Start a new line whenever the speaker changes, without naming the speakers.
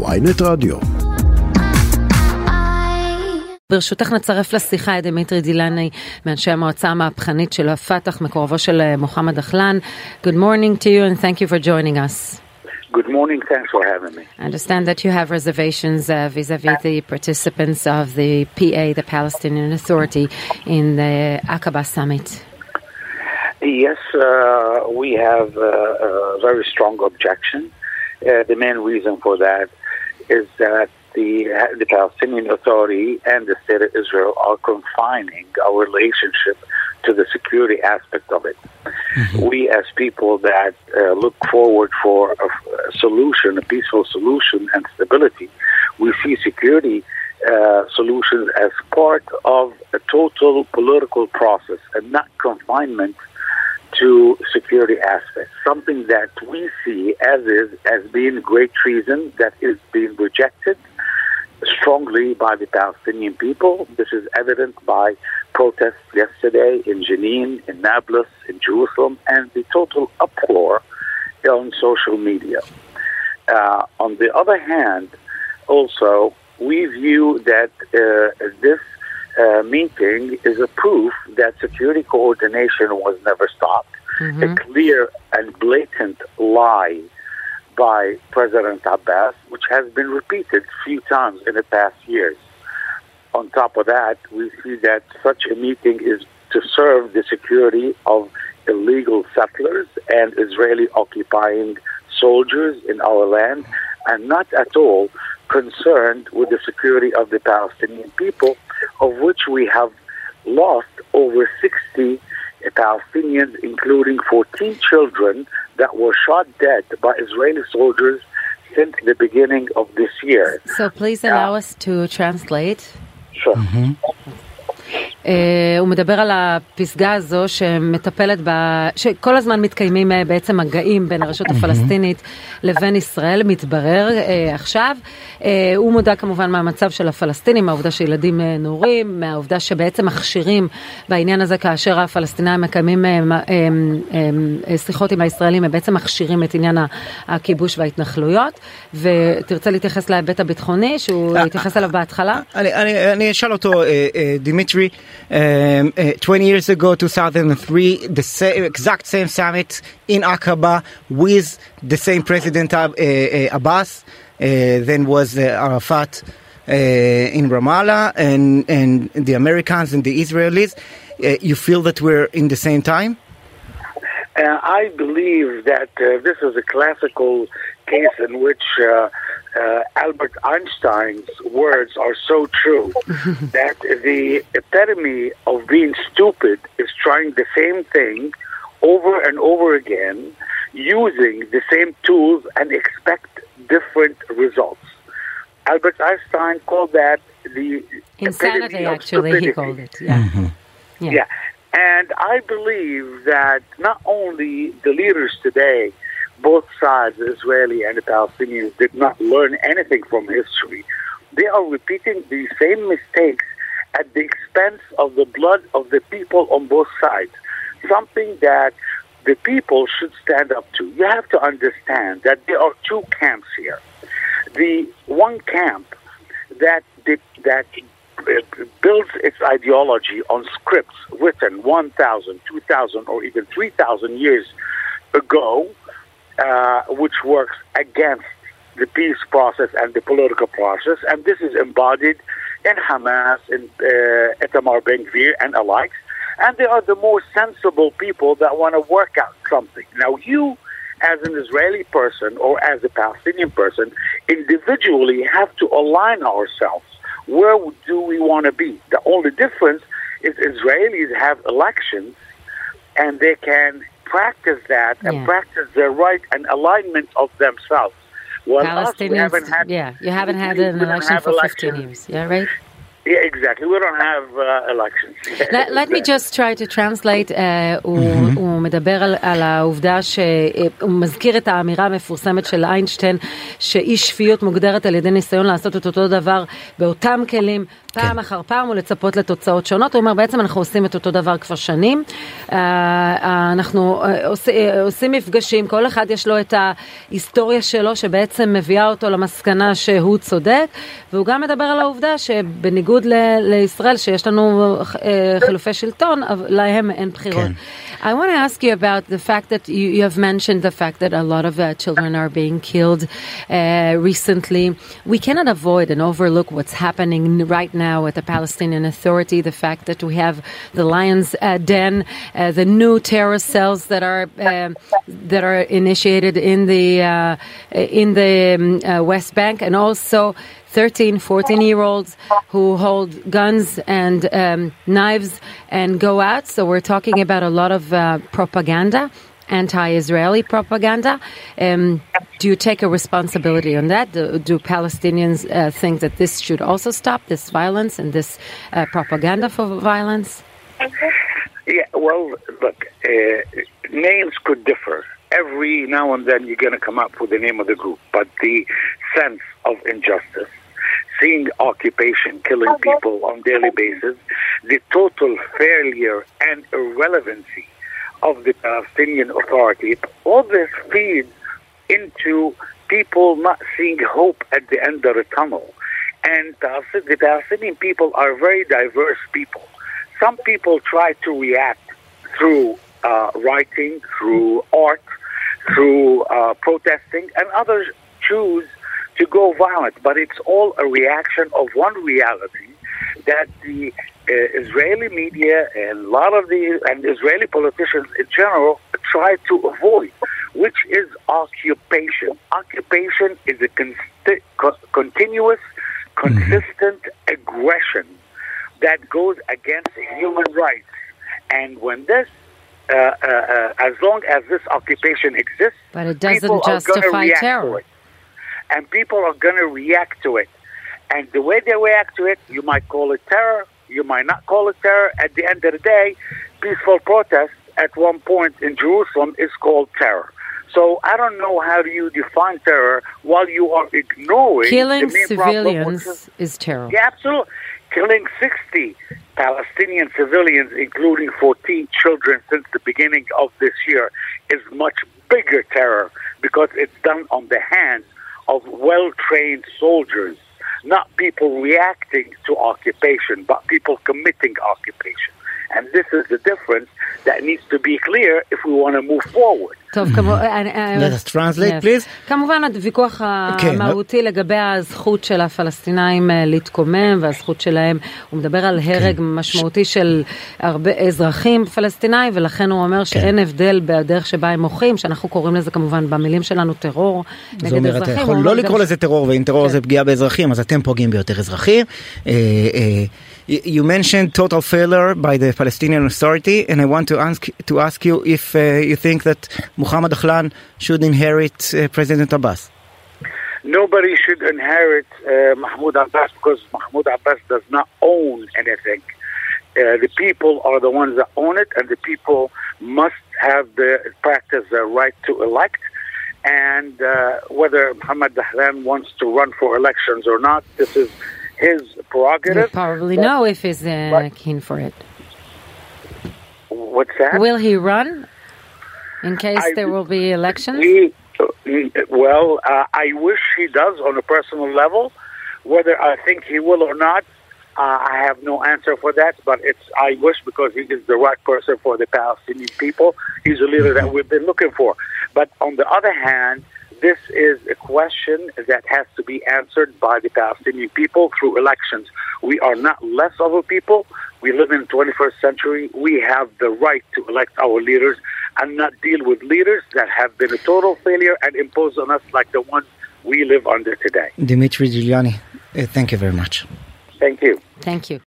ויינט רדיו.
ברשותך נצרף לשיחה את דימיטרי דיליאני מאנשי המועצה המהפכנית של הפת"ח, מקורבו של מוחמד דחלן. Good morning to you and thank you for joining us.
Good morning. Thanks for having me.
I understand that you have reservations uh, vis-à-vis uh, the participants of the PA, the Palestinian Authority, in the Aqaba summit.
Yes, uh, we have a, a, very strong objection. Uh, the main reason for that is that the, the Palestinian Authority and the State of Israel are confining our relationship to the security aspect of it. We, as people that uh, look forward for a, a solution, a peaceful solution and stability, we see security uh, solutions as part of a total political process and not confinement to security aspects. Something that we see as is as being great treason that is being rejected strongly by the Palestinian people. This is evident by protests yesterday in Jenin, in Nablus, in Jerusalem, and the total uproar on social media. Uh, on the other hand, also, we view that uh, this uh, meeting is a proof that security coordination was never stopped. A mm-hmm. clear and blatant lie by President Abbas, which has been repeated a few times in the past years. On top of that, we see that such a meeting is to serve the security of illegal settlers and Israeli occupying soldiers in our land, and not at all concerned with the security of the Palestinian people, of which we have lost over 60 Palestinians, including 14 children that were shot dead by Israeli soldiers since the beginning of this year.
So please allow us to translate.
Sure.
Uh, הוא מדבר על הפסגה הזו שמטפלת ב... שכל הזמן מתקיימים uh, בעצם מגעים בין הרשות הפלסטינית לבין ישראל, מתברר uh, עכשיו. Uh, הוא מודע כמובן מהמצב של הפלסטינים, מהעובדה שילדים uh, נורים, מהעובדה שבעצם מכשירים בעניין הזה כאשר הפלסטינאים מקיימים uh, uh, uh, uh, שיחות עם הישראלים, הם בעצם מכשירים את עניין הכיבוש וההתנחלויות. ותרצה להתייחס להיבט הביטחוני, שהוא התייחס אליו בהתחלה?
אני, אני, אני אשאל אותו, דימיטרי, um, uh, 20 years ago, 2003, the exact same summit in Aqaba with the same President uh, uh, Abbas, then was Arafat in Ramallah, and, and the Americans and the Israelis. you feel that we're in the same time?
Uh, I believe that uh, this is a classical case in which uh, Albert Einstein's words are so true that the epitome of being stupid is trying the same thing over and over again, using the same tools and expect different results. Albert Einstein called that the
insanity. Actually, he called it. Yeah.
Mm-hmm.
yeah.
yeah. And I believe that not only the leaders today, both sides, Israeli and the Palestinians, did not learn anything from history. They are repeating the same mistakes at the expense of the blood of the people on both sides. Something that the people should stand up to. You have to understand that there are two camps here. The one camp that that builds its ideology on scripts written 1,000, 2,000, or even 3,000 years ago, uh, which works against the peace process and the political process. And this is embodied in Hamas, in uh, Itamar Ben Gvir, and alike. And they are the more sensible people that want to work out something. Now, you, as an Israeli person or as a Palestinian person, individually have to align ourselves where do we want to be? The only difference is Israelis have elections and they can practice that and
Yeah.
practice their right and alignment of themselves. Well, us, we haven't had,
yeah, you haven't had an election for 15
elections.
years. Yeah, right?
Yeah, exactly. We don't have uh, elections.
let, let me just try to translate. Uh, הוא, mm-hmm. הוא מדבר על, על העובדה שהוא מזכיר את האמירה המפורסמת של איינשטיין, שאי שפיות מוגדרת על ידי ניסיון לעשות את אותו דבר באותם כלים פעם כן. אחר פעם ולצפות לתוצאות שונות. הוא אומר בעצם אנחנו עושים את אותו דבר כבר שנים. Uh, אנחנו uh, עוש, uh, עושים מפגשים, כל אחד יש לו את ההיסטוריה שלו שבעצם מביאה אותו למסקנה שהוא צודק, והוא גם מדבר על העובדה שבניגוד ל- לישראל שיש לנו uh, חילופי שלטון, להם אין בחירות. כן. I want to ask you about the fact that you, you have mentioned the fact that a lot of uh, children are being killed uh, recently. We cannot avoid and overlook what's happening right now at the Palestinian Authority. The fact that we have the Lions uh, Den, uh, the new terror cells that are uh, that are initiated in the uh, in the um, West Bank, and also 13, 14 year olds who hold guns and um, knives and go out. So we're talking about a lot of uh, propaganda, anti Israeli propaganda. Um, do you take a responsibility on that? Do, do Palestinians uh, think that this should also stop, this violence and this uh, propaganda for violence?
Yeah, well, look, uh, names could differ every now and then you're going to come up with the name of the group, but the sense of injustice seeing occupation killing people on daily basis, the total failure and irrelevancy of the Palestinian Authority, all this feeds into people not seeing hope at the end of the tunnel. And the Palestinian people are very diverse people. Some people try to react through uh, writing, through art, through uh, protesting, and others choose to go violent, but it's all a reaction of one reality that the uh, Israeli media and a lot of the and Israeli politicians in general try to avoid, which is occupation. Occupation is a consti- co- continuous, consistent mm-hmm. aggression that goes against human rights. And when this uh, uh, uh, as long as this occupation exists,
but it doesn't justify terror
and people are going to react to it. And the way they react to it, you might call it terror, you might not call it terror. At the end of the day, peaceful protest at one point in Jerusalem is called terror. So I don't know how do you define terror while you are ignoring
killing civilians is, is terror.
Yeah, absolutely. Killing 60 Palestinian civilians, including 14 children, since the beginning of this year, is much bigger terror because it's done on the hands of well trained soldiers, not people reacting to occupation, but people committing occupation. And this is the difference that needs to be clear if we want to move forward.
טוב, כמובן...
Let us translate, please.
כמובן, הוויכוח המהותי לגבי הזכות של הפלסטינאים להתקומם והזכות שלהם, הוא מדבר על הרג משמעותי של הרבה אזרחים פלסטינאים, ולכן הוא אומר שאין הבדל בדרך שבה הם מוחים, שאנחנו קוראים לזה כמובן במילים שלנו טרור נגד אזרחים.
אתה יכול לא לקרוא לזה טרור, ואם טרור זה פגיעה באזרחים, אז אתם פוגעים ביותר אזרחים. You mentioned total failure by the Palestinian Authority, and I want to ask to ask you if uh, you think that Muhammad Dahlan should inherit uh, President Abbas.
Nobody should inherit uh, Mahmoud Abbas because Mahmoud Abbas does not own anything. Uh, the people are the ones that own it, and the people must have the practice the right to elect. And uh, whether Muhammad Dahlan wants to run for elections or not, this is his prerogative.
We probably but, know if he's uh, keen for it.
What's that?
Will he run in case I, there will be elections?
We, well, uh, I wish he does on a personal level. Whether I think he will or not, uh, I have no answer for that. But it's I wish because he is the right person for the Palestinian people. He's a leader that we've been looking for. But on the other hand, this is a question that has to be answered by the Palestinian people through elections. We are not less of a people. We live in the 21st century. We have the right to elect our leaders and not deal with leaders that have been a total failure and impose on us like the ones we live under today.
Dimitri Diliani, uh, thank you very much.
Thank you.
Thank you.